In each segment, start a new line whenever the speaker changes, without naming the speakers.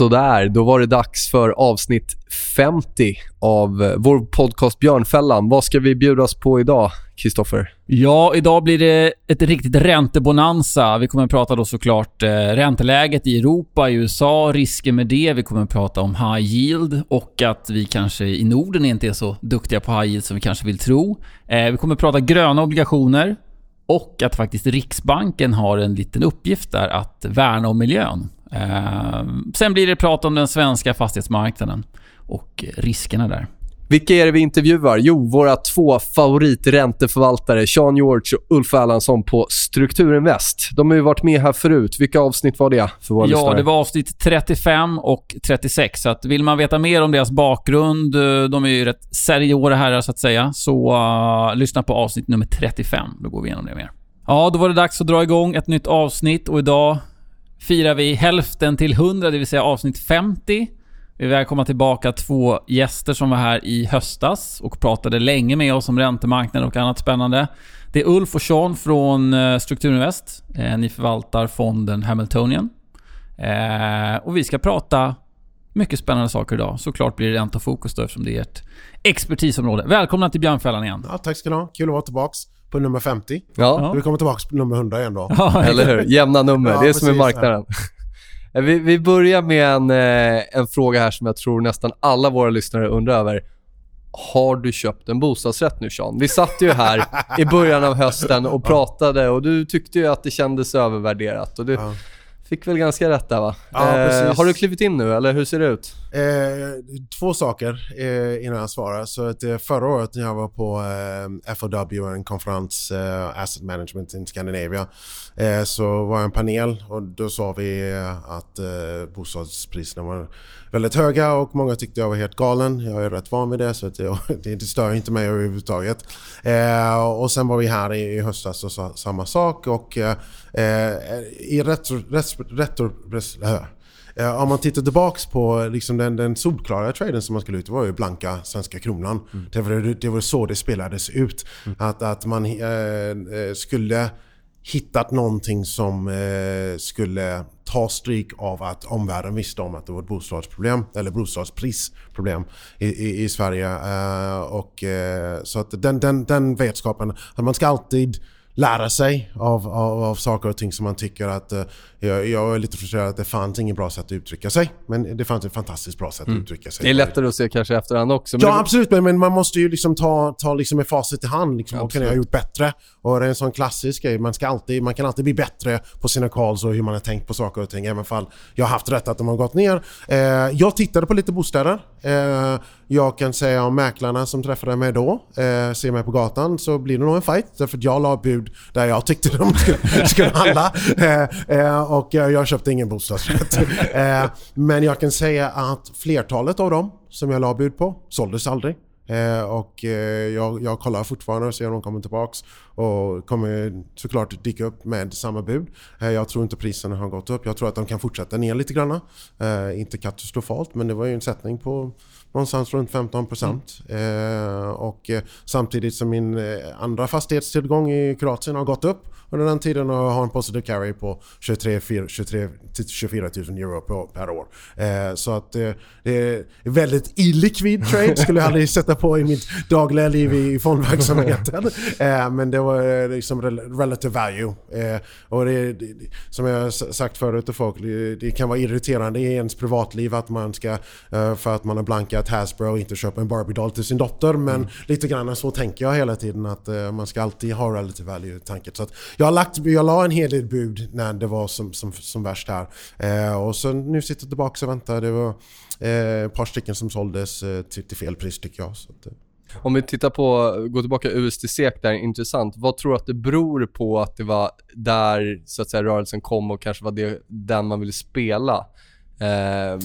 Sådär, då var det dags för avsnitt 50 av eh, vår podcast Björnfällan. Vad ska vi bjudas på idag, Kristoffer?
Ja, idag blir det ett riktigt räntebonanza. Vi kommer att prata då såklart eh, ränteläget i Europa, i USA, risker med det. Vi kommer att prata om high yield och att vi kanske i Norden inte är så duktiga på high yield som vi kanske vill tro. Eh, vi kommer att prata gröna obligationer och att faktiskt Riksbanken har en liten uppgift där att värna om miljön. Eh, sen blir det prat om den svenska fastighetsmarknaden och riskerna där.
Vilka är det vi intervjuar? Jo, våra två favoritränteförvaltare, Sean George och Ulf Erlandsson på Strukturinvest. De har ju varit med här förut. Vilka avsnitt var det för våra
Ja,
lyssnare?
det var avsnitt 35 och 36. Så vill man veta mer om deras bakgrund, eh, de är ju rätt seriösa herrar så att säga, så uh, lyssna på avsnitt nummer 35. Då går vi igenom det mer. Ja, då var det dags att dra igång ett nytt avsnitt och idag firar vi hälften till 100, det vill säga avsnitt 50. Vi välkomnar tillbaka två gäster som var här i höstas och pratade länge med oss om räntemarknaden och annat spännande. Det är Ulf och Sean från eh, Strukturinvest. Eh, ni förvaltar fonden Hamiltonian. Eh, och vi ska prata mycket spännande saker idag. Såklart blir det räntefokus då eftersom det är ert expertisområde. Välkomna till Björnfällan igen.
Ja, tack ska du ha. Kul att vara tillbaks på nummer 50.
Ja,
Vi kommer tillbaks på nummer 100 igen då.
Ja,
eller hur? Jämna nummer.
Ja,
det är som är
precis,
marknaden. Vi, vi börjar med en, eh, en fråga här som jag tror nästan alla våra lyssnare undrar över. Har du köpt en bostadsrätt nu Sean? Vi satt ju här i början av hösten och pratade och du tyckte ju att det kändes övervärderat och du
Ja.
Fick väl ganska rätt där va?
Ja, precis.
har du klivit in nu eller hur ser det ut?
Eh, två saker eh, innan jag svarar. Så att, eh, förra året när jag var på eh, FOW, en konferens, eh, Asset Management in Scandinavia, eh, så var jag en panel och då sa vi eh, att eh, bostadspriserna var väldigt höga och många tyckte jag var helt galen. Jag är rätt van vid det så att jag, det, stör inte mig överhuvudtaget. Eh, och sen var vi här i, i höstas och sa samma sak och eh, eh i retro, retro, retro, retro, om man tittar tillbaks på liksom den, den solklara traden som man skulle ut, det var ju blanka svenska kronan. Det, var, det var så det spelades ut. Att, att man eh, eh, skulle hittat någonting som eh, skulle ta stryk av att omvärlden visste om att det var ett bostadsproblem eller bostadsprisproblem i, i, i Sverige. Eh, och, eh, så att den, den, den vetskapen, att man ska alltid lära sig av, av, av saker och ting som man tycker att... eh, jag, jag är lite frustrerad att det fanns inget bra sätt att uttrycka sig. Men det fanns ett fantastiskt bra sätt att uttrycka sig.
Det är lättare att se kanske efterhand också.
Ja
det-
absolut, men, men man måste ju liksom ta, ta liksom med facit i hand. Liksom, vad kan jag ha gjort bättre? Och det är en sån klassisk grej. Man, ska alltid, man kan alltid bli bättre på sina calls och hur man har tänkt på saker och ting. Även fall jag har haft rätt att de har gått ner. Eh, jag tittade på lite bostäder. Eh, jag kan säga om mäklarna som träffade mig då, eh, ser mig på gatan, så blir det nog en fight. Därför att jag la bud där jag tyckte de skulle, skulle handla. Eh, eh, och jag, jag köpte ingen bostadsrätt. eh, men jag kan säga att flertalet av dem som jag la bud på såldes aldrig. Eh, och eh, jag, jag kollar fortfarande och ser om de kommer tillbaks och kommer såklart dyka upp med samma bud. Eh, jag tror inte priserna har gått upp. Jag tror att de kan fortsätta ner lite grann. Eh, inte katastrofalt men det var ju en sättning på någonstans runt 15 procent. Eh, och eh, samtidigt som min eh, andra fastighetstillgång i Kroatien har gått upp under den tiden och har en positive carry på 23, 4, 23 till 24 000 euro per, per år. Eh, så att eh, det är väldigt illikvid trade skulle jag aldrig sätta på i mitt dagliga liv i fondverksamheten. eh, men det var liksom relative value. Och det, det, som jag sagt förut till folk, det, det, kan vara irriterande i ens privatliv att man ska, för att man har blankat Hasbro inte köpa en Barbie-doll till sin dotter. Men mm. lite grann så tänker jag hela tiden att eh, man ska alltid ha relative value i tanken. Så jag, har lagt, jag la en hel del bud när det var som, som, som värst här. Eh, och så nu sitter jag tillbaka och väntar. Det var ett par stycken som såldes till, till fel pris tycker jag. Så att,
om vi tittar på, gå tillbaka USD SEK där, intressant. Vad tror du att det beror på att det var där så att säga rörelsen kom och kanske var det, den man ville spela?
Eh,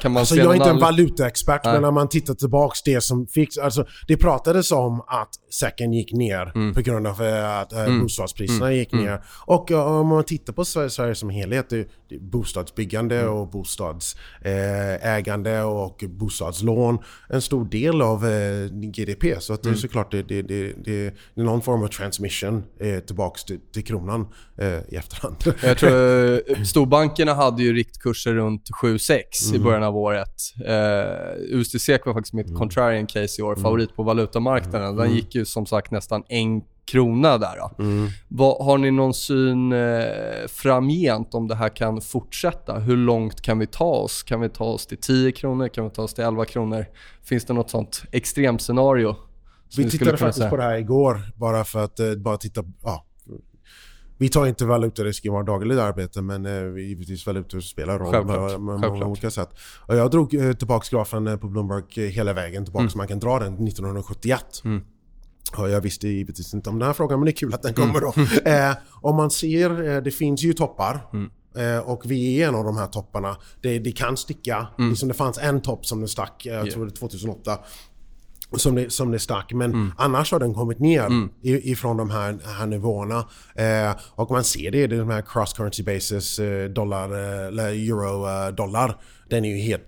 kan man alltså jag är inte en valutaexpert men när man tittar tillbaks det som fick... Alltså det pratades om att säcken gick ner mm. på grund av eh, att äh, mm. bostadspriserna mm. gick mm. ner. Och uh, om man tittar på Sverige, Sverige som helhet, det bostadsbyggande mm. och bostadsägande och bostadslån en stor del av eh, GDP. Så att det är mm. såklart det, det, det, det, är någon form av transmission eh, tillbaks till, till kronan eh, i efterhand.
Jag tror storbankerna hade ju riktkurser runt 7-6 mm. i början av året. USD-SEK var faktiskt mitt mm. contrarian case i år. Mm. Favorit på valutamarknaden. Den mm. gick ju som sagt nästan en krona där. Mm. Vad, har ni någon syn eh, framgent om det här kan fortsätta? Hur långt kan vi ta oss? Kan vi ta oss till 10 kronor? Kan vi ta oss till 11 kronor? Finns det något sånt extremscenario?
Vi tittade faktiskt säga? på det här igår bara för att eh, bara titta, ja, vi tar inte valutarisk i vårt dagliga arbete men eh, givetvis valutor spelar roll
Självklart. på
många olika sätt. Och jag drog eh, tillbaka grafen eh, på Bloomberg eh, hela vägen tillbaka mm. så man kan dra den 1971. Mm. Jag visste givetvis inte om den här frågan men det är kul att den kommer då. Mm. Eh, om man ser, eh, det finns ju toppar. Mm. Eh, och vi är en av de här topparna. Det, det kan sticka. Mm. Liksom det fanns en topp som den stack, jag tror det 2008 som det, som det stack. Men mm. annars har den kommit ner mm. ifrån de här, här nivåerna. Eh, och man ser det i de här cross currency basis eh, dollar, eh, eller euro eh, dollar. Den är ju helt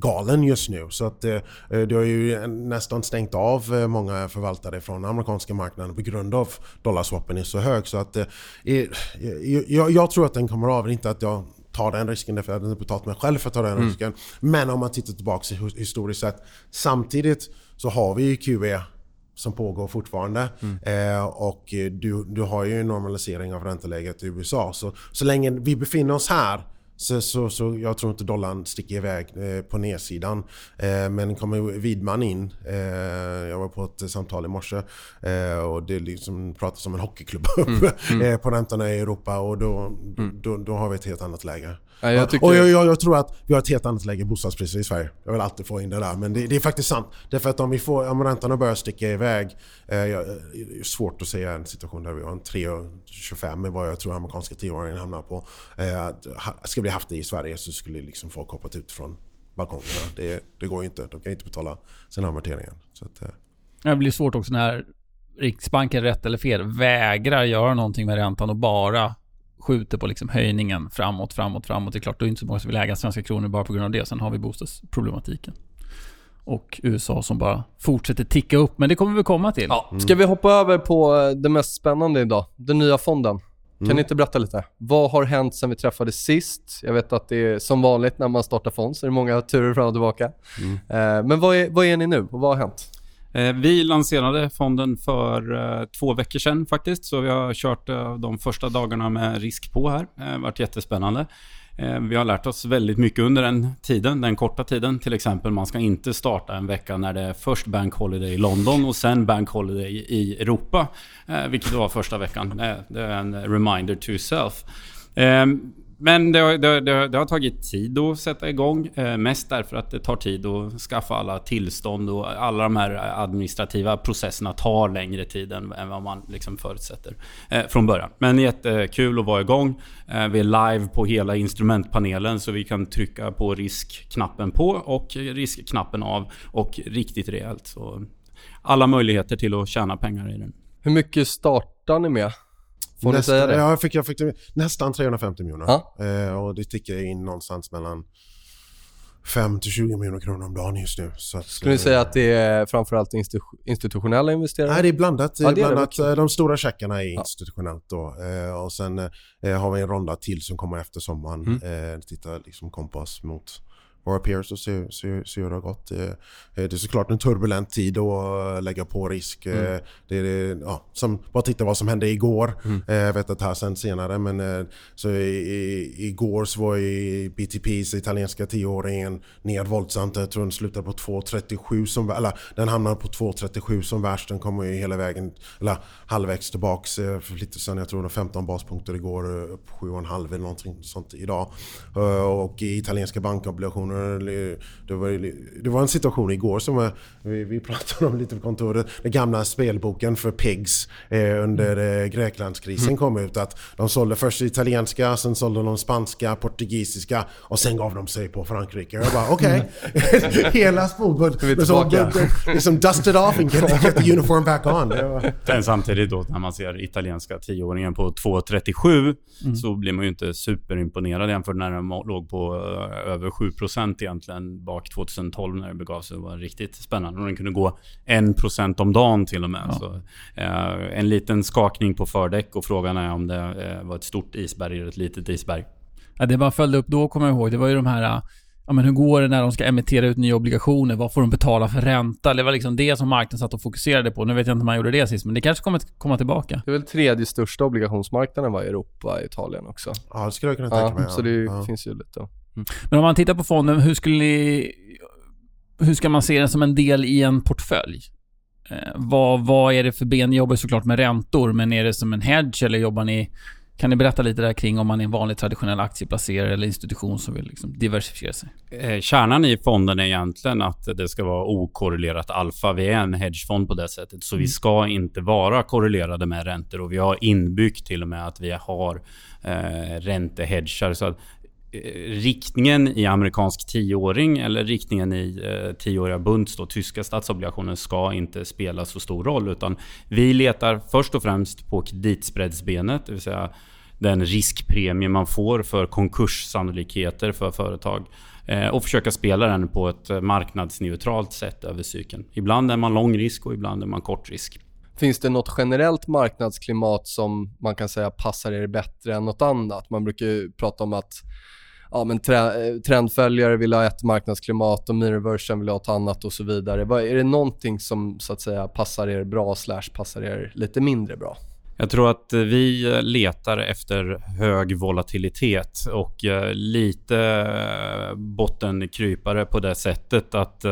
galen just nu. Så att eh, det har ju nästan stängt av eh, många förvaltare från amerikanska marknaden på grund av dollarswappen är så hög. Så att eh, jag, jag, tror att den kommer av. Inte att jag tar den risken därför att jag inte betalt mig själv för att ta den mm. risken. Men om man tittar tillbaka historiskt sett. Samtidigt så har vi ju QE som pågår fortfarande. Mm. Eh, och du, du har ju en normalisering av ränteläget i USA. Så, så länge vi befinner oss här så, så, så jag tror inte dollarn sticker iväg eh, på nedsidan. Eh, men kommer Widman in, eh, jag var på ett samtal i morse eh, och det liksom pratas om en hockeyklubb mm. mm. Eh, på räntorna i Europa och då, mm. då, då, har vi ett helt annat läge. Ja, jag tycker... Och jag, jag, jag, tror att vi har ett helt annat läge i bostadspriser i Sverige. Jag vill alltid få in det där. Men det, det är faktiskt sant. Därför att om, vi får, om räntorna börjar sticka iväg. Eh, det är svårt att säga en situation där vi har en 3,25 med vad jag tror amerikanska tioåringen hamnar på. Eh, ska vi haft det i Sverige så skulle liksom folk hoppat ut från balkongerna. Det, det går ju inte. De kan inte betala sina amorteringar. Så att, eh.
Det blir svårt också när Riksbanken, rätt eller fel, vägrar göra någonting med räntan och bara skjuter på liksom höjningen framåt, framåt, framåt. Det är klart, då är inte så många som vill äga svenska kronor bara på grund av det. Sen har vi bostadsproblematiken. Och USA som bara fortsätter ticka upp, men det kommer vi komma till.
Ja. Ska vi hoppa över på eh, det mest spännande idag? Den nya fonden. Kan mm. ni inte berätta lite? Vad har hänt sen vi träffades sist? Jag vet att det är som vanligt när man startar fond så är det många turer fram och tillbaka. Mm. Eh, men vad är, vad är ni nu och vad har hänt?
Eh, vi lanserade fonden för eh, två veckor sedan faktiskt, så vi har kört eh, de första dagarna med risk på här. Det har varit jättespännande. Vi har lärt oss väldigt mycket under den tiden, den korta tiden. Till exempel, man ska inte starta en vecka när det är först Bank Holiday i London och sen Bank Holiday i Europa. Vilket var första veckan. Det är en reminder to self. Men det har, det, det, det har, tagit tid att sätta igång. Eh, mest därför att det tar tid att skaffa alla tillstånd och alla de här administrativa processerna tar längre tid än, än vad man liksom förutsätter eh, från början. Men jättekul att vara igång. Eh, vi är live på hela instrumentpanelen så vi kan trycka på riskknappen på och riskknappen av och riktigt rejält. Så alla möjligheter till att tjäna pengar i den.
Hur mycket startar ni med? Får
nästan,
säga det?
Ja, jag fick, jag fick nästan 350 miljoner. Ja. Eh, och det tickar in någonstans mellan 5 till 20 miljoner kronor om dagen just nu. Så
att, Skulle ni säga att det är framförallt institutionella investerare?
Nej, det är blandat. Ja, det är blandat det de stora checkarna är institutionellt då. Eh, och sen eh, har vi en ronda till som kommer efter sommaren. Mm. Eh, tittar liksom kompass mot våra peers och se, se, se hur det har gått. Eh, det är såklart en turbulent tid att lägga på risk. Mm. Det är, ja, som, bara titta vad som hände igår. Mm. Jag vet att det här sen senare men så i, i, igår så var i BTPs italienska tioåringen ner våldsamt. Jag tror den slutade på 2.37 som, eller den hamnade på 2.37 som värst. Den kommer ju hela vägen, eller halvvägs tillbaks för lite sen. Jag tror var 15 baspunkter igår, upp 7,5 eller någonting sånt idag. Och i italienska bankobligationer, det var, det var en situation igår som vi, vi pratade om lite på kontoret. Den gamla spelboken för pigs eh, under eh, Greklandskrisen mm. kom ut. Att de sålde först italienska, sen sålde de spanska, portugisiska och sen gav de sig på Frankrike. Jag bara okej, okay. hela spelboken. Liksom dusted off and get, get the uniform back on.
Men samtidigt då när man ser italienska tioåringen på 2.37 mm. så blir man ju inte superimponerad jämfört när den låg på uh, över 7% egentligen bak 2012 när det begav sig. Det var riktigt spännande. Och den kunde gå 1% om dagen till och med. Ja. Så, uh, en liten skakning på fördäck och frågan är om det uh, var ett stort isberg eller ett litet isberg.
Ja, det man följde upp då, kommer jag ihåg, det var ju de här ja, men hur går det när de ska emittera ut nya obligationer? Vad får de betala för ränta? Det var liksom det som marknaden satt och fokuserade på. Nu vet jag inte om man gjorde det sist, men det kanske kommer komma tillbaka.
Det är väl tredje största obligationsmarknaden var i Europa, Italien också.
Ja, det skulle jag kunna tänka
ja, mig. Så det ja. finns ju lite.
Men om man tittar på fonden, hur skulle ni... Hur ska man se den som en del i en portfölj? Eh, vad, vad är det för ben? Ni jobbar såklart med räntor, men är det som en hedge eller jobbar ni kan ni berätta lite där kring om man är en vanlig traditionell aktieplacerare eller institution som vill liksom diversifiera sig?
Eh, kärnan i fonden är egentligen att det ska vara okorrelerat alfa. Vi är en hedgefond på det sättet. Så mm. vi ska inte vara korrelerade med räntor. Och vi har inbyggt till och med att vi har eh, räntehedgar. Så att, Eh, riktningen i amerikansk tioåring eller riktningen i eh, tioåriga bunds, då, tyska statsobligationer, ska inte spela så stor roll. Utan vi letar först och främst på kreditspreadsbenet, det vill säga den riskpremie man får för konkurssannolikheter för företag eh, och försöka spela den på ett eh, marknadsneutralt sätt över cykeln. Ibland är man lång risk och ibland är man kort risk.
Finns det något generellt marknadsklimat som man kan säga passar er bättre än något annat? Man brukar ju prata om att ja, men eh, trendföljare vill ha ett marknadsklimat och mirrorversion vill ha ett annat och så vidare. Är det någonting som så att säga passar er bra slash passar er lite mindre bra?
Jag tror att eh, vi eh, letar efter hög volatilitet och lite bottenkrypare på det sättet att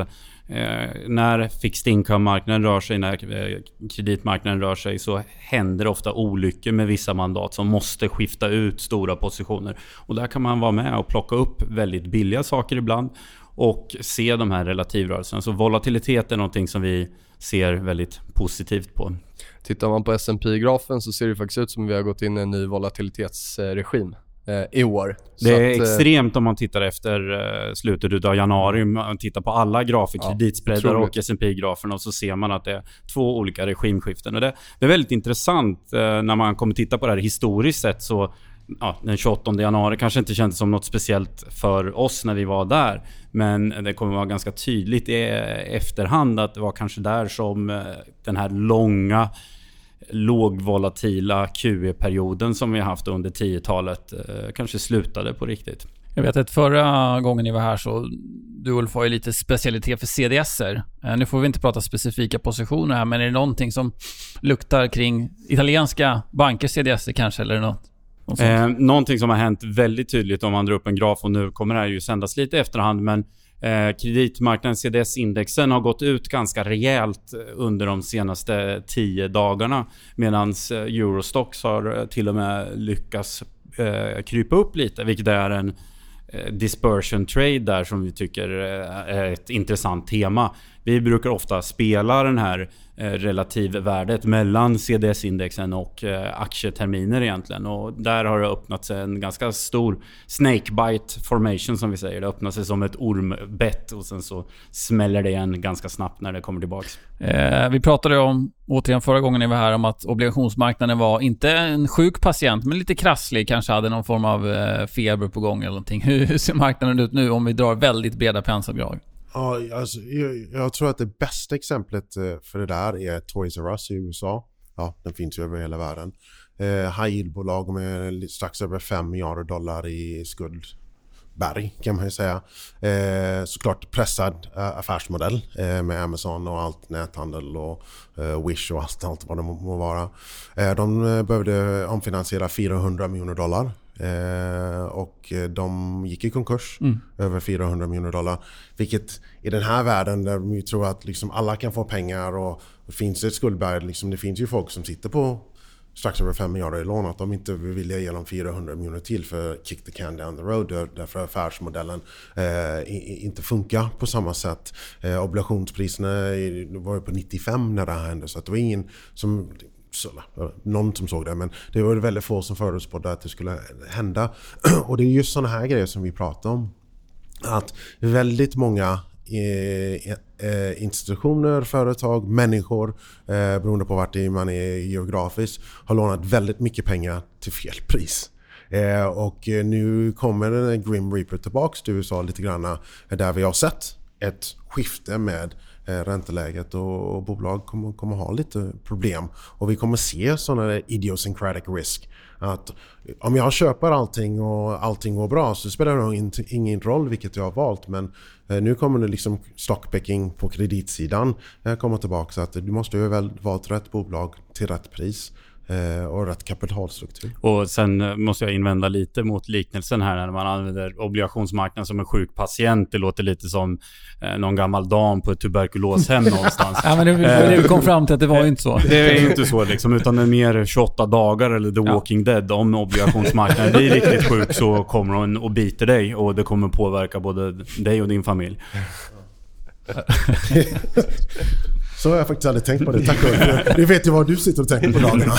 Eh, när fixed income-marknaden rör sig, när eh, kreditmarknaden rör sig så händer det ofta olyckor med vissa mandat som måste skifta ut stora positioner. Och där kan man vara med och plocka upp väldigt billiga saker ibland och se de här relativrörelserna. Så volatilitet är någonting som vi ser väldigt positivt på.
Tittar man på S&P grafen så ser det faktiskt ut som att vi har gått in i en ny volatilitetsregim i år.
Det är att, eh, extremt om man tittar efter eh, slutet av januari. Man tittar på alla grafer, ja, kreditspreadar och S&P graferna och så ser man att det är två olika regimskiften. Och det, det är väldigt intressant när man kommer titta på det här historiskt sett så ja, den 28 januari kanske inte kändes som något speciellt för oss när vi var där. Men det kommer vara ganska tydligt i efterhand att det var kanske där som den här långa lågvolatila QE-perioden som vi har haft under 10-talet eh, kanske slutade på riktigt.
Jag vet att förra gången ni var här så du Ulf har ju lite specialitet för CDSer. Eh, nu får vi inte prata specifika positioner här, men är det någonting som luktar kring italienska bankers CDSer kanske, eller något?
Något eh, någonting som har hänt väldigt tydligt om man drar upp en graf och nu kommer det här ju sändas lite i efterhand, men Eh, kreditmarknaden CDS-indexen har gått ut ganska rejält eh, under de senaste 10 dagarna. Medan eh, Eurostox har eh, till och med lyckats eh, krypa upp lite, vilket är en dispersion trade där som vi tycker är ett intressant tema. Vi brukar ofta spela den här eh, relativvärdet mellan CDS-indexen och eh, aktieterminer egentligen. Och där har det öppnat sig en ganska stor snakebite formation som vi säger. Det öppnar sig som ett ormbett och sen så smäller det igen ganska snabbt när det kommer tillbaks.
Eh, vi pratade om, återigen förra gången ni var här, om att obligationsmarknaden var inte en sjuk patient, men lite krasslig. Kanske hade någon form av eh, feber på gång eller någonting. Hur, hur ser marknaden ut nu om vi drar väldigt breda penseldrag?
Ja, alltså, jag, jag, tror att det bästa exemplet eh, för det där är Toys R Us i USA. Ja, den finns ju över hela världen. Eh, high yield-bolag med strax över 5 miljarder dollar i skuld. berg kan man ju säga. Eh, såklart pressad eh, affärsmodell eh, med Amazon och allt näthandel och eh, Wish och allt, allt vad det må, må vara. Eh, de eh, behövde omfinansiera 400 miljoner dollar Eh, och de gick i konkurs, mm. över 400 miljoner dollar. Vilket i den här världen där vi tror att liksom alla kan få pengar och det finns ett skuldberg. Liksom det finns ju folk som sitter på strax över 5 miljarder i lån att de inte vill ge dem 400 miljoner till för kick the can down the road därför affärsmodellen eh, inte funkar på samma sätt. Eh, obligationspriserna var på 95 när det här hände så det var ingen som någon som såg det, men det var väldigt få som förutspådde att det skulle hända. Och det är just sådana här grejer som vi pratar om. Att väldigt många eh, eh, institutioner, företag, människor eh, beroende på vart man är geografiskt har lånat väldigt mycket pengar till fel pris. Och nu kommer den Grim Reaper tillbaks till USA lite grann där vi har sett ett skifte med Eh, ränteläget och, bolag kommer, kommer ha lite problem. Och vi kommer se sådana idiosyncratic risk. Att om jag köper allting och allting går bra så spelar det nog ingen roll vilket jag har valt. Men eh, nu kommer det liksom stockpicking på kreditsidan eh, komma tillbaka. Så att du måste ju väl valt rätt bolag till rätt pris. Eh, och rätt kapitalstruktur.
Och sen eh, måste jag invända lite mot liknelsen här när man använder obligationsmarknaden som en sjuk patient. Det låter lite som eh, någon gammal dam på ett tuberkuloshem någonstans.
Ja, men det, det vi kom fram till att det var inte så.
Det är inte så liksom, utan det är mer 28 dagar eller The Walking ja. Dead. Om obligationsmarknaden blir riktigt sjuk så kommer hon och biter dig och det kommer påverka både dig och din familj.
Så har jag faktiskt aldrig tänkt på det. Tack Du vet ju vad du sitter och tänker på dagarna.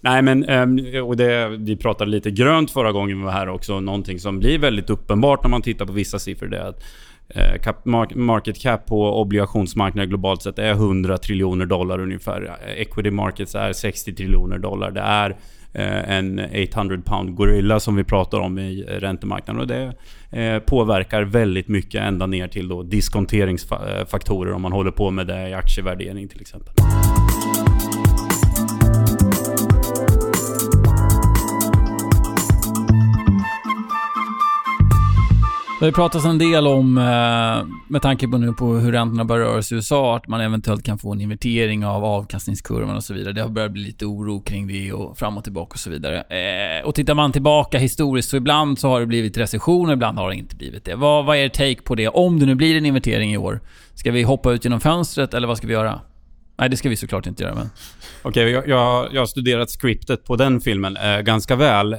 Nej men, ehm, och det, vi pratade lite grönt förra gången vi var här också. Någonting som blir väldigt uppenbart när man tittar på vissa siffror. Det är att eh, market cap på obligationsmarknaden globalt sett är 100 triljoner dollar ungefär. Equity markets är 60 triljoner dollar. Det är Eh, en 800 pound gorilla som vi pratar om i räntemarknaden. Och det eh, påverkar väldigt mycket ända ner till då diskonteringsfaktorer om man håller på med det i aktievärdering till exempel.
Det har pratats en del om, eh, med tanke på nu på hur räntorna börjar röra sig i USA, att man eventuellt kan få en invertering av avkastningskurvan och så vidare. Det har börjat bli lite oro kring det och fram och tillbaka och så vidare. Eh, och tittar man tillbaka historiskt så ibland så har det blivit recession, ibland har det inte blivit det. Vad, vad är er take på det? Om det nu blir en invertering i år, ska vi hoppa ut genom fönstret eller vad ska vi göra? Nej, det ska vi såklart inte göra, men...
Okej, okay, jag, jag, jag, har studerat skriptet på den filmen eh, ganska väl. Eh,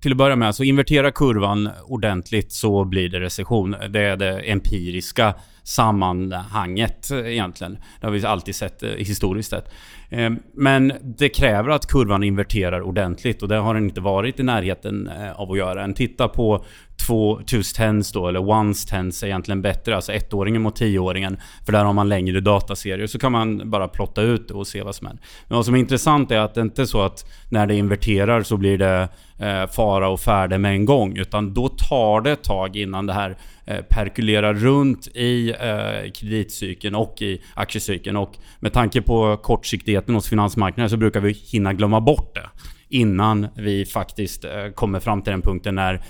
till att börja med, så invertera kurvan ordentligt så blir det recession. Det är det empiriska sammanhanget egentligen. Det har vi alltid sett eh, historiskt sett. Eh, men det kräver att kurvan inverterar ordentligt och det har den inte varit i närheten eh, av att göra. En titta på två twos tens då, eller ones tens är egentligen bättre. Alltså ettåringen mot tioåringen. För där har man längre dataserier. Så kan man bara plotta ut och se vad som händer. Men vad som är intressant är att det inte är så att när det inverterar så blir det eh, fara och färde med en gång. Utan då tar det ett tag innan det här Eh, perkulerar runt i eh, kreditcykeln och i aktiecykeln. Och med tanke på kortsiktigheten hos finansmarknaden så brukar vi hinna glömma bort det innan vi faktiskt eh, kommer fram till den punkten när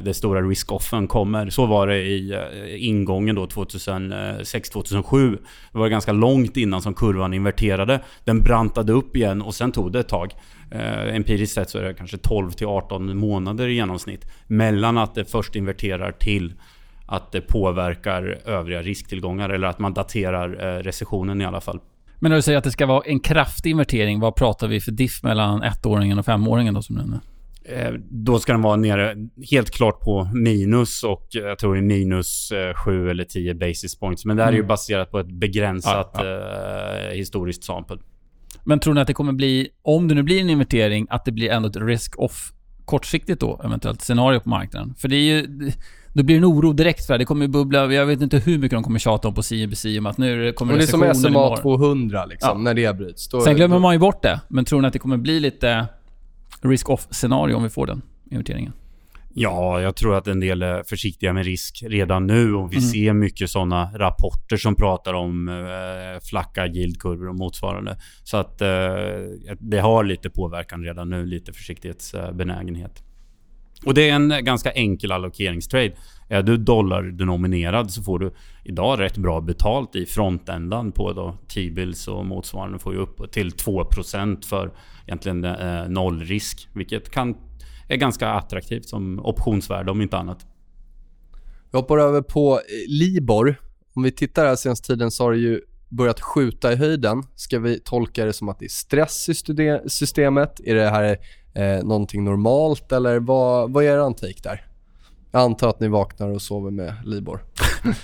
det stora risk-offen kommer. Så var det i ingången då 2006-2007. Det var ganska långt innan som kurvan inverterade. Den brantade upp igen och sen tog det ett tag. empiriskt sett så är det kanske 12 18 månader i genomsnitt mellan att det först inverterar till att det påverkar övriga risktillgångar eller att man daterar recessionen i alla fall.
Men när du säger att det ska vara en kraftig invertering, vad pratar vi för diff mellan ettåringen och femåringen då som nämnde?
Eh, då ska den vara nere helt klart på minus och jag tror det är minus 7 eh, eller 10 basis points. Men det här är ju mm. baserat på ett begränsat ja, ja. Eh, historiskt sample.
Men tror ni att det kommer bli, om det nu blir en invertering, att det blir ändå ett risk-off kortsiktigt då, eventuellt, scenario på marknaden? För det är ju då blir det en oro direkt för det. Det kommer bubbla, jag vet inte hur mycket de kommer tjata om på CNBC om att nu kommer
det är som SMA 200 liksom, ja. när det bryts.
Då, Sen glömmer man ju bort det. Men tror ni att det kommer bli lite risk-off-scenario om vi får den inverteringen?
Ja, jag tror att en del är försiktiga med risk redan nu och vi mm. ser mycket sådana rapporter som pratar om eh, flacka yieldkurvor och motsvarande. Så att eh, det har lite påverkan redan nu, lite försiktighetsbenägenhet. Och det är en ganska enkel allokeringstrade. Är du dollardenominerad så får du idag rätt bra betalt i frontändan på då T-bills och motsvarande får ju upp till 2% för egentligen eh, nollrisk. Vilket kan, är ganska attraktivt som optionsvärde om inte annat.
Vi hoppar över på eh, Libor. Om vi tittar här senaste tiden så har det ju börjat skjuta i höjden. Ska vi tolka det som att det är stress i systemet? Är det här eh, någonting normalt eller vad, vad är er take där? Jag antar att ni vaknar och sover med Libor.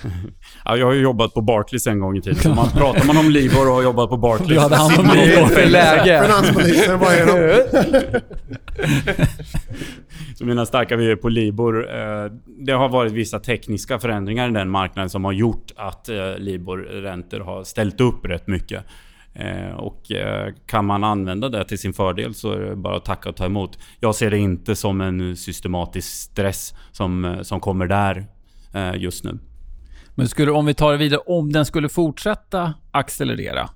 ja, jag har ju jobbat på Barclays en gång i tiden. Så man, pratar man om Libor och har jobbat på Barclays... Du
hade hand
om
Libor.
läge.
Finansministern, vad är de?
Så mina starka vyer på Libor. Eh, det har varit vissa tekniska förändringar i den marknaden som har gjort att eh, Libor-räntor har ställt upp rätt mycket. Eh, och eh, kan man använda det till sin fördel så är det bara att tacka och ta emot. Jag ser det inte som en systematisk stress som, eh, som kommer där just nu.
Men skulle, om vi tar det vidare, om den skulle fortsätta accelerera,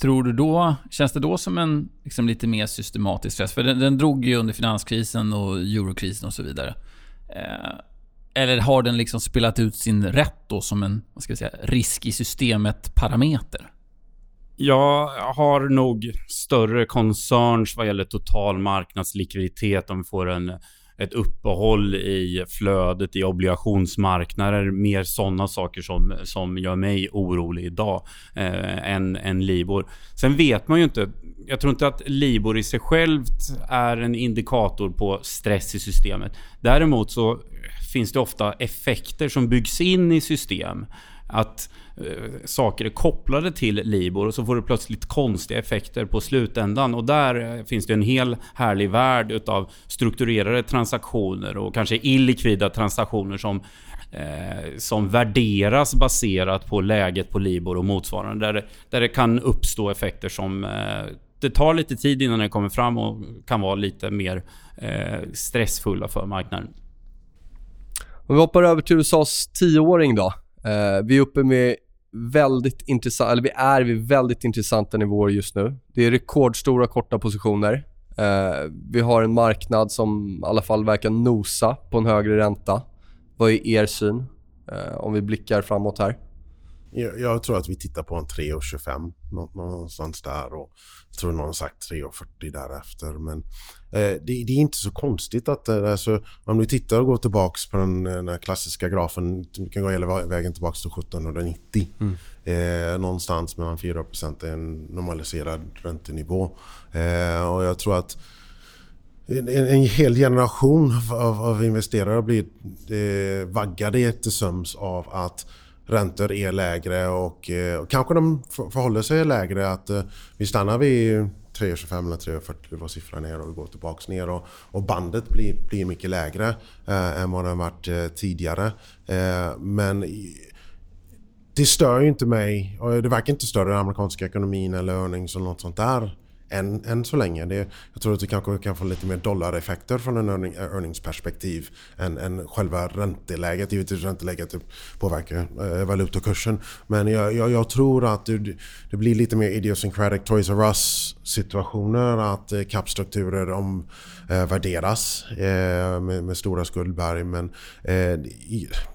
tror du då, känns det då som en liksom, lite mer systematisk stress? För den, den drog ju under finanskrisen och eurokrisen och så vidare. Eh, eller har den liksom spelat ut sin rätt då som en vad ska jag säga, risk i systemet-parameter?
Jag har nog större concerns vad gäller total marknadslikviditet om vi får en, ett uppehåll i flödet i obligationsmarknader. Mer sådana saker som, som gör mig orolig idag eh, än, än Libor. Sen vet man ju inte. Jag tror inte att Libor i sig självt är en indikator på stress i systemet. Däremot så finns det ofta effekter som byggs in i system. Att Eh, saker är kopplade till Libor och så får du plötsligt konstiga effekter på slutändan. Och där eh, finns det en hel härlig värld utav strukturerade transaktioner och kanske illikvida transaktioner som eh, som värderas baserat på läget på Libor och motsvarande. Där det, där det kan uppstå effekter som eh, det tar lite tid innan det kommer fram och kan vara lite mer eh, stressfulla för marknaden.
Om vi hoppar över till USAs tioåring då. Eh, vi är uppe med väldigt intressant, eller vi är vid väldigt intressanta nivåer just nu. Det är rekordstora korta positioner. Eh, vi har en marknad som i alla fall verkar nosa på en högre ränta. Vad är er syn eh, om vi blickar framåt här?
Jag, jag, tror att vi tittar på en 3,25 någonstans där och jag tror någon har sagt 3,40 därefter. Men eh, det, det, är inte så konstigt att eh, alltså, om du tittar och går tillbaka på den, eh, den här klassiska grafen, vi kan gå hela vägen tillbaka till 1790. Mm. Eh, någonstans mellan 4 är en normaliserad räntenivå. Eh, och jag tror att en, en hel generation av, av investerare blir eh, vaggade till söms av att räntor är lägre och, eh, och kanske de förhåller sig lägre. Att eh, vi stannar vid 3,25 eller 3,40 var siffran är och vi går tillbaks ner och, och bandet blir, blir mycket lägre eh, än vad det har varit eh, tidigare. Eh, men det stör ju inte mig och det verkar inte störa den amerikanska ekonomin eller earnings eller något sånt där än, än så länge. Det, jag tror att vi kanske kan få lite mer dollareffekter från en earning, earningsperspektiv än, än själva ränteläget. Givetvis ränteläget typ påverkar eh, valutakursen. Men jag, jag, jag, tror att det, det, blir lite mer idiosyncratic Toys R Us situationer. Att eh, kappstrukturer omvärderas eh, eh, med, med, stora skuldberg. Men eh,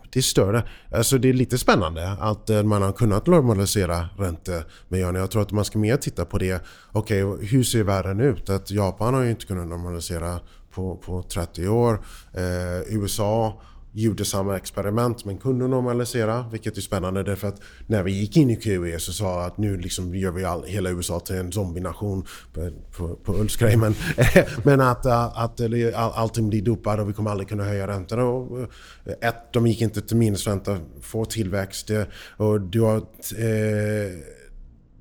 det är större. Alltså det är lite spännande att eh, man har kunnat normalisera räntemiljön. Jag tror att man ska mer titta på det. Okej, okay, hur ser världen ut? Att Japan har ju inte kunnat normalisera på, på 30 år. Eh, USA gjorde samma experiment men kunde normalisera, vilket är spännande därför att när vi gick in i QE så sa att nu liksom gör vi all, hela USA till en zombienation på, på, på Ulfs men, men att, eh, att all, allting blir dopat och vi kommer aldrig kunna höja räntorna. Och, eh, ett, de gick inte till minusränta, få tillväxt eh, och du har eh,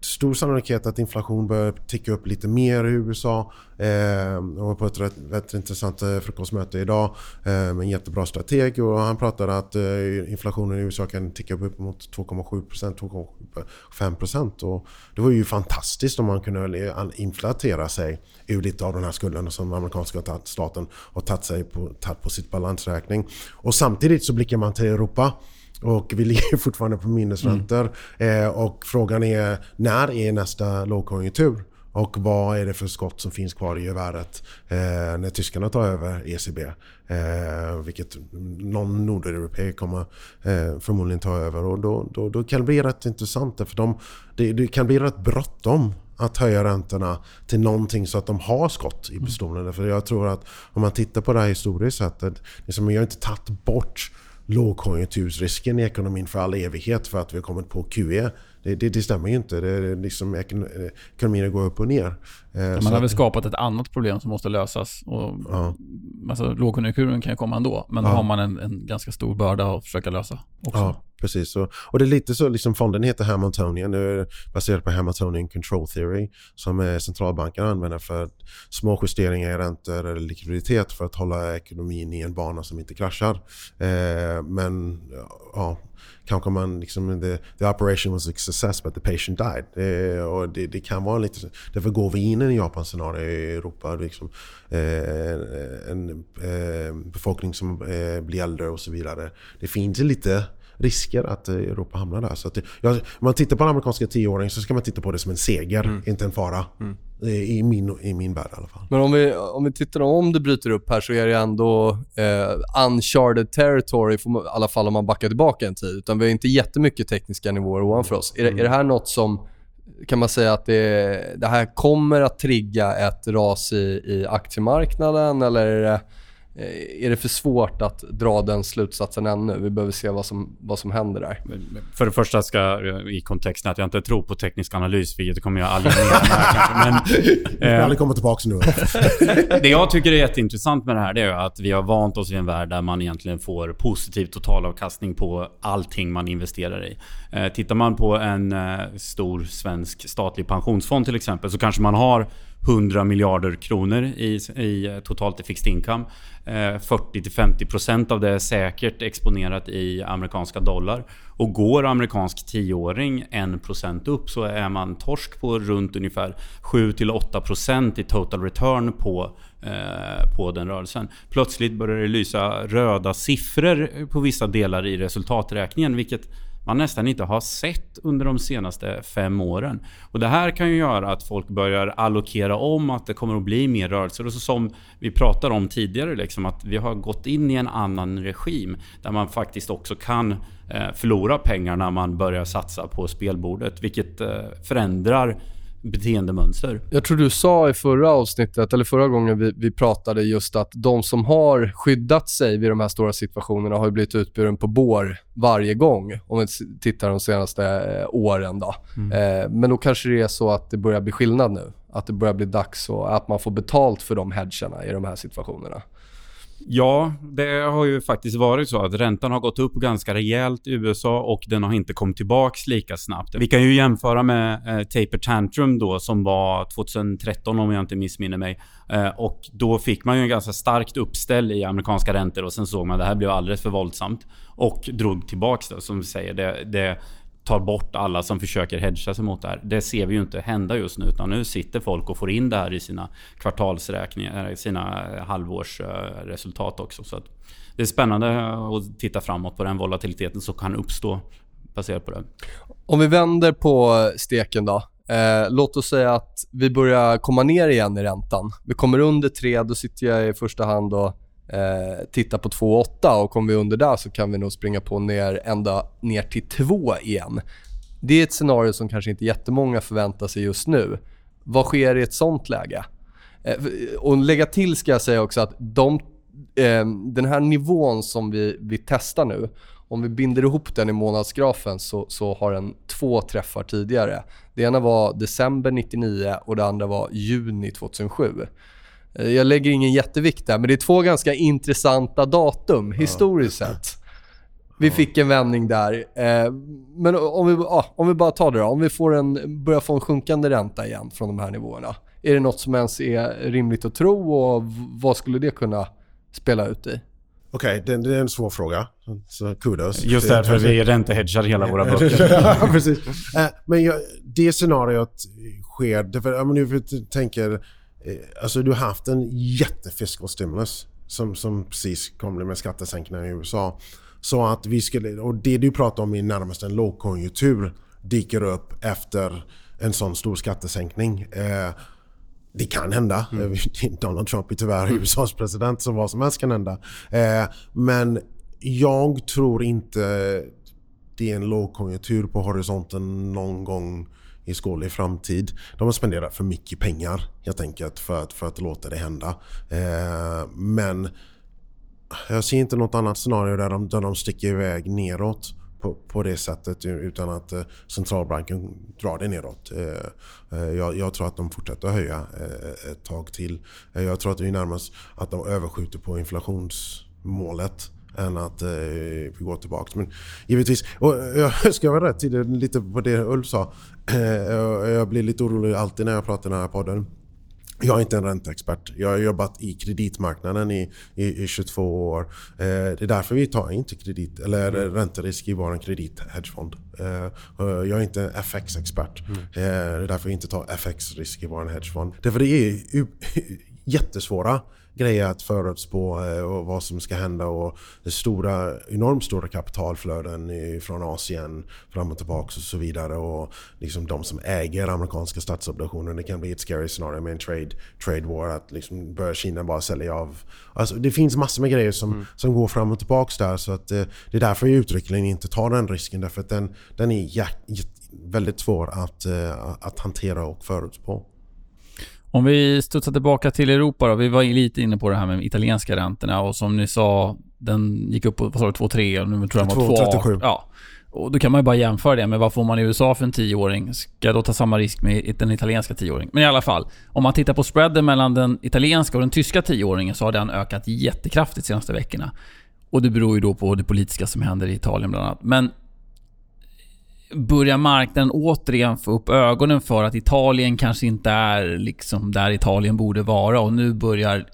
stor sannolikhet att inflation börjar ticka upp lite mer i USA. Eh, jag var på ett rätt, rätt intressant eh, frukostmöte idag eh, med en jättebra strateg och han pratade att eh, inflationen i USA kan ticka upp mot 2,7%, 2,5% och det var ju fantastiskt om man kunde inflatera sig ur lite av den här skulden som amerikanska staten har tagit, sig på, tagit på sitt balansräkning. Och samtidigt så blickar man till Europa och vi ligger fortfarande på minusräntor. Mm. Eh, och frågan är när är nästa lågkonjunktur? Och vad är det för skott som finns kvar i geväret eh, när tyskarna tar över ECB? Eh, vilket någon nordeuropé kommer eh, förmodligen ta över. Och då, då, då kan det bli rätt intressant. För de, det, det kan bli rätt bråttom att höja räntorna till någonting så att de har skott i pistolen. Mm. För jag tror att om man tittar på det här historiskt sett, liksom, jag har inte tagit bort lågkonjunktursrisken i ekonomin för all evighet för att vi har kommit på QE. Det, det, det stämmer ju inte. Det, det liksom, ekonomin går upp och ner.
Eh, man har väl skapat ett annat problem som måste lösas. Och, ja. alltså, lågkonjunkturen kan ju komma ändå, men då ja. har man en, en, ganska stor börda att försöka lösa också.
Ja, precis. Och, och det är lite så, liksom fonden heter Hamiltonian, baserat på Hamiltonian Control Theory som centralbanken använder för små justeringar i räntor eller likviditet för att hålla ekonomin i en bana som inte kraschar. Eh, men ja, kanske man liksom, the, the operation was a success but the patient died. Det, och det, det, kan vara lite, därför går vi in i en Japan-scenario i Europa. Liksom, eh, en eh, befolkning som eh, blir äldre och så vidare. Det finns lite risker att Europa hamnar där. Så att det, ja, om man tittar på en amerikanska tioåring så ska man titta på det som en seger, mm. inte en fara. Mm. I min, I min värld i alla fall.
Men om vi, om vi tittar om det bryter upp här så är det ändå eh, uncharted territory, i alla fall om man backar tillbaka en tid. Utan vi har inte jättemycket tekniska nivåer ovanför oss. Är, mm. är det här något som, kan man säga att det, det här kommer att trigga ett ras i, i aktiemarknaden eller är det Eh, är det för svårt att dra den slutsatsen ännu? Vi behöver se vad som, vad som händer där.
För det första ska i kontexten att jag inte tror på teknisk analys, vilket kommer jag aldrig göra. Men,
eh, aldrig komma tillbaka nu.
det jag tycker är jätteintressant med det här, det är att vi har vant oss vid en värld där man egentligen får positiv totalavkastning på allting man investerar i. Eh, tittar man på en eh, stor svensk statlig pensionsfond till exempel, så kanske man har 100 miljarder kronor i, i totalt i fixed income. Eh, 40-50% av det är säkert exponerat i amerikanska dollar. Och går amerikansk tioåring 1% upp så är man torsk på runt ungefär 7-8% i total return på, eh, på den rörelsen. Plötsligt börjar det lysa röda siffror på vissa delar i resultaträkningen vilket man nästan inte har sett under de senaste fem åren. Och Det här kan ju göra att folk börjar allokera om att det kommer att bli mer rörelser. Och så som vi pratade om tidigare, liksom, att vi har gått in i en annan regim där man faktiskt också kan eh, förlora pengar när man börjar satsa på spelbordet. Vilket eh, förändrar beteendemönster.
Jag tror du sa i förra avsnittet, eller förra gången vi, vi pratade just att de som har skyddat sig vid de här stora situationerna har blivit utburen på bår varje gång, om vi tittar de senaste eh, åren. Då. Mm. Eh, men då kanske det är så att det börjar bli skillnad nu. Att det börjar bli dags och att man får betalt för de hedgarna i de här situationerna.
Ja, det har ju faktiskt varit så att räntan har gått upp ganska rejält i USA och den har inte kommit tillbaks lika snabbt. Vi kan ju jämföra med eh, Taper Tantrum då som var 2013 om jag inte missminner mig. Eh, och då fick man ju en ganska starkt uppställ i amerikanska räntor och sen såg man att det här blev alldeles för våldsamt. Och drog tillbaks det som vi säger. Det, det tar bort alla som försöker hedga sig mot det här. Det ser vi ju inte hända just nu utan nu sitter folk och får in det här i sina kvartalsräkningar, eh, sina eh, halvårsresultat eh, också. Så det är spännande att titta framåt på den volatiliteten som kan uppstå baserat på det.
Om vi vänder på steken då. Eh, låt oss säga att vi börjar komma ner igen i räntan. Vi kommer under 3, då sitter jag i första hand och eh, titta på 2,8 och kommer vi under där så kan vi nog springa på ner ända ner till 2 igen. Det är ett scenario som kanske inte jättemånga förväntar sig just nu. Vad sker i ett sånt läge? Eh, och lägga till ska jag säga också att de, eh, den här nivån som vi, vi testar nu, om vi binder ihop den i månadsgrafen så, så har den två träffar tidigare. Det ena var december 99 och det andra var juni 2007. Eh, jag lägger ingen jättevikt där, men det är två ganska intressanta datum historiskt sett. Vi fick en vändning där. Eh, men om vi, om vi bara tar det då. Om vi får en, börjar få en sjunkande ränta igen från de här nivåerna. Är det något som ens är rimligt att tro och vad skulle det kunna spela ut i?
Okej, okay, det, är en svår fråga. Så kudos.
Just därför vi räntehedgar hela våra böcker.
ja, precis. Eh, men jag, det scenariot sker, för om du tänker alltså du har haft en jättefiskal stimulus som, som precis kom med skattesänkningar i USA. Så att vi skulle, och det du pratar om är närmast en lågkonjunktur dyker upp efter en sån stor skattesänkning. Eh, det kan hända. Mm. Donald Trump är tyvärr mm. USAs president så vad som helst kan hända. Eh, men jag tror inte det är en lågkonjunktur på horisonten någon gång i skålig framtid. De har spenderat för mycket pengar helt enkelt för att, för att låta det hända. Eh, men jag ser inte något annat scenario där de, där de sticker iväg neråt på, på det sättet utan att eh, centralbanken drar det neråt. Eh, eh jag, jag, tror att de fortsätter att höja eh, ett tag till. Eh, jag tror att vi närmast att de överskjuter på inflationsmålet än att eh, vi går tillbaka. Men givetvis, och jag ska vara rätt till lite på det Ulf sa. jag blir lite orolig alltid när jag pratar i den här podden. Jag är inte en ränteexpert. Jag har jobbat i kreditmarknaden i, i, i 22 år. Eh, det är därför vi tar inte kredit, eller mm. ränterisk i vår kredithedgefond. Eh, jag är inte FX-expert. Mm. Eh, det är därför vi inte tar FX-risk i vår hedgefond. Därför det är jättesvåra grejer att förutspå eh, och vad som ska hända och det stora, enormt stora kapitalflöden från Asien fram och tillbaka och så vidare och liksom de som äger amerikanska statsobligationer. Det kan bli ett scary scenario med en trade, trade war att liksom börjar Kina bara sälja av. Alltså det finns massor med grejer som, mm. som går fram och tillbaka där så att eh, det är därför jag uttryckligen inte tar den risken därför att den, den är väldigt svår att, eh, att hantera och förutspå.
Om vi studsar tillbaka till Europa då. Vi var lite inne på det här med italienska räntorna och som ni sa, den gick upp på, vad sa du, 2,3 och nu tror jag den var 2,37. Ja. Och då kan man ju bara jämföra det med vad får man i USA för en 10-åring? Ska jag då ta samma risk med den italienska 10-åringen? Men i alla fall, om man tittar på spreaden mellan den italienska och den tyska 10-åringen så har den ökat jättekraftigt de senaste veckorna. Och det beror ju då på det politiska som händer i Italien bland annat. Men börjar marknaden återigen få upp ögonen för att Italien kanske inte är liksom där Italien borde vara och nu börjar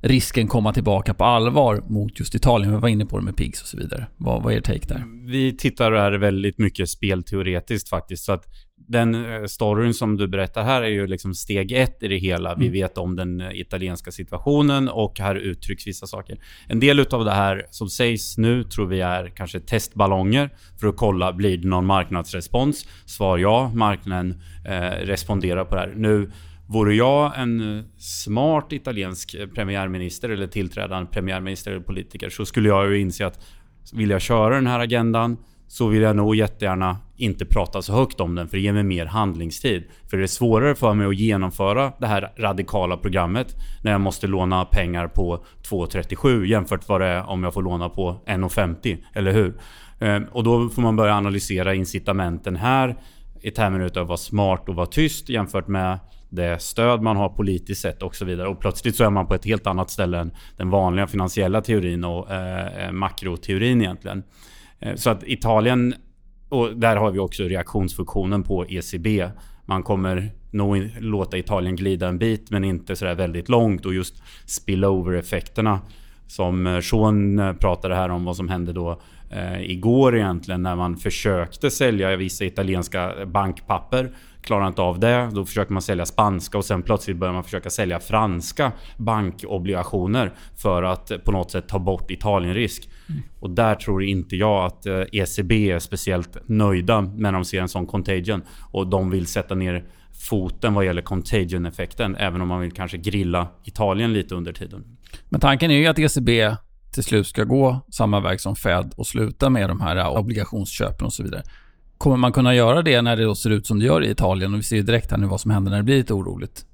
risken komma tillbaka på allvar mot just Italien. Vi var inne på det med PIGS och så vidare. Vad, vad är er take där?
Vi tittar här väldigt mycket spelteoretiskt faktiskt. Så att den eh, storyn som du berättar här är ju liksom steg ett i det hela. Vi mm. vet om den eh, italienska situationen och här uttrycks vissa saker. En del utav det här som sägs nu tror vi är kanske testballonger för att kolla, blir det någon marknadsrespons? Svar ja, marknaden eh, responderar på det här. Nu Vore jag en smart italiensk premiärminister eller tillträdande premiärminister eller politiker så skulle jag ju inse att vill jag köra den här agendan så vill jag nog jättegärna inte prata så högt om den för det ger mig mer handlingstid. För det är svårare för mig att genomföra det här radikala programmet när jag måste låna pengar på 2,37 jämfört med vad det är om jag får låna på 1,50. Eller hur? Ehm, och då får man börja analysera incitamenten här i termer av att vara smart och vara tyst jämfört med det stöd man har politiskt sett och så vidare. Och plötsligt så är man på ett helt annat ställe än den vanliga finansiella teorin och eh, eh makroteorin egentligen. Eh, så att Italien, och där har vi också reaktionsfunktionen på ECB. Man kommer nog låta Italien glida en bit men inte sådär väldigt långt och just spillover-effekterna som eh, Sean eh, pratade här om vad som hände då eh, igår egentligen när man försökte sälja vissa italienska bankpapper Klarar inte av det, då försöker man sälja spanska och sen plötsligt börjar man försöka sälja franska bankobligationer för att på något sätt ta bort Italienrisk. Mm. Och där tror inte jag att ECB är speciellt nöjda när de ser en sån contagion. Och de vill sätta ner foten vad gäller contagion-effekten. Även om man vill kanske grilla Italien lite under tiden.
Men tanken är ju att ECB till slut ska gå samma väg som Fed och sluta med de här obligationsköpen och så vidare. Kommer man kunna göra det när det då ser ut som det gör i Italien? Och vi ser ju direkt här nu vad som händer när det blir lite oroligt.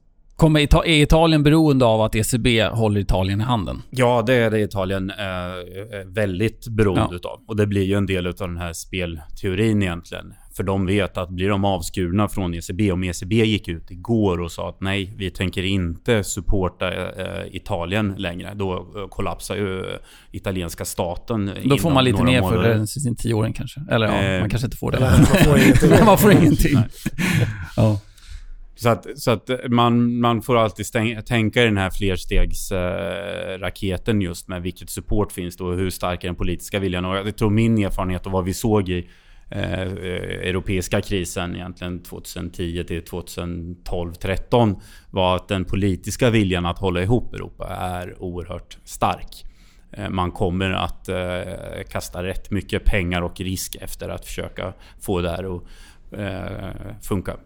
Kommer är Italien beroende av att ECB håller Italien i handen?
Ja, det är det Italien eh, väldigt beroende ja. utav. Och det blir ju en del av den här spelteorin egentligen. För de vet att blir de avskurna från ECB, om ECB gick ut igår och sa att nej, vi tänker inte supporta eh, Italien längre. Då eh, kollapsar ju eh, italienska staten
Då får man lite mer för sin tioåring kanske. Eller ja, eh, man kanske inte får det. man får ingenting. man får ingenting.
ja. Så att, så att man, man får alltid stäng, tänka i den här flerstegsraketen eh, just med vilket support finns då och hur stark är den politiska viljan. Och jag tror min erfarenhet och vad vi såg i eh, europeiska krisen egentligen 2010 till 2012 13 var att den politiska viljan att hålla ihop Europa är oerhört stark. Eh, man kommer att eh, kasta rätt mycket pengar och risk efter att försöka få det här att eh, funka.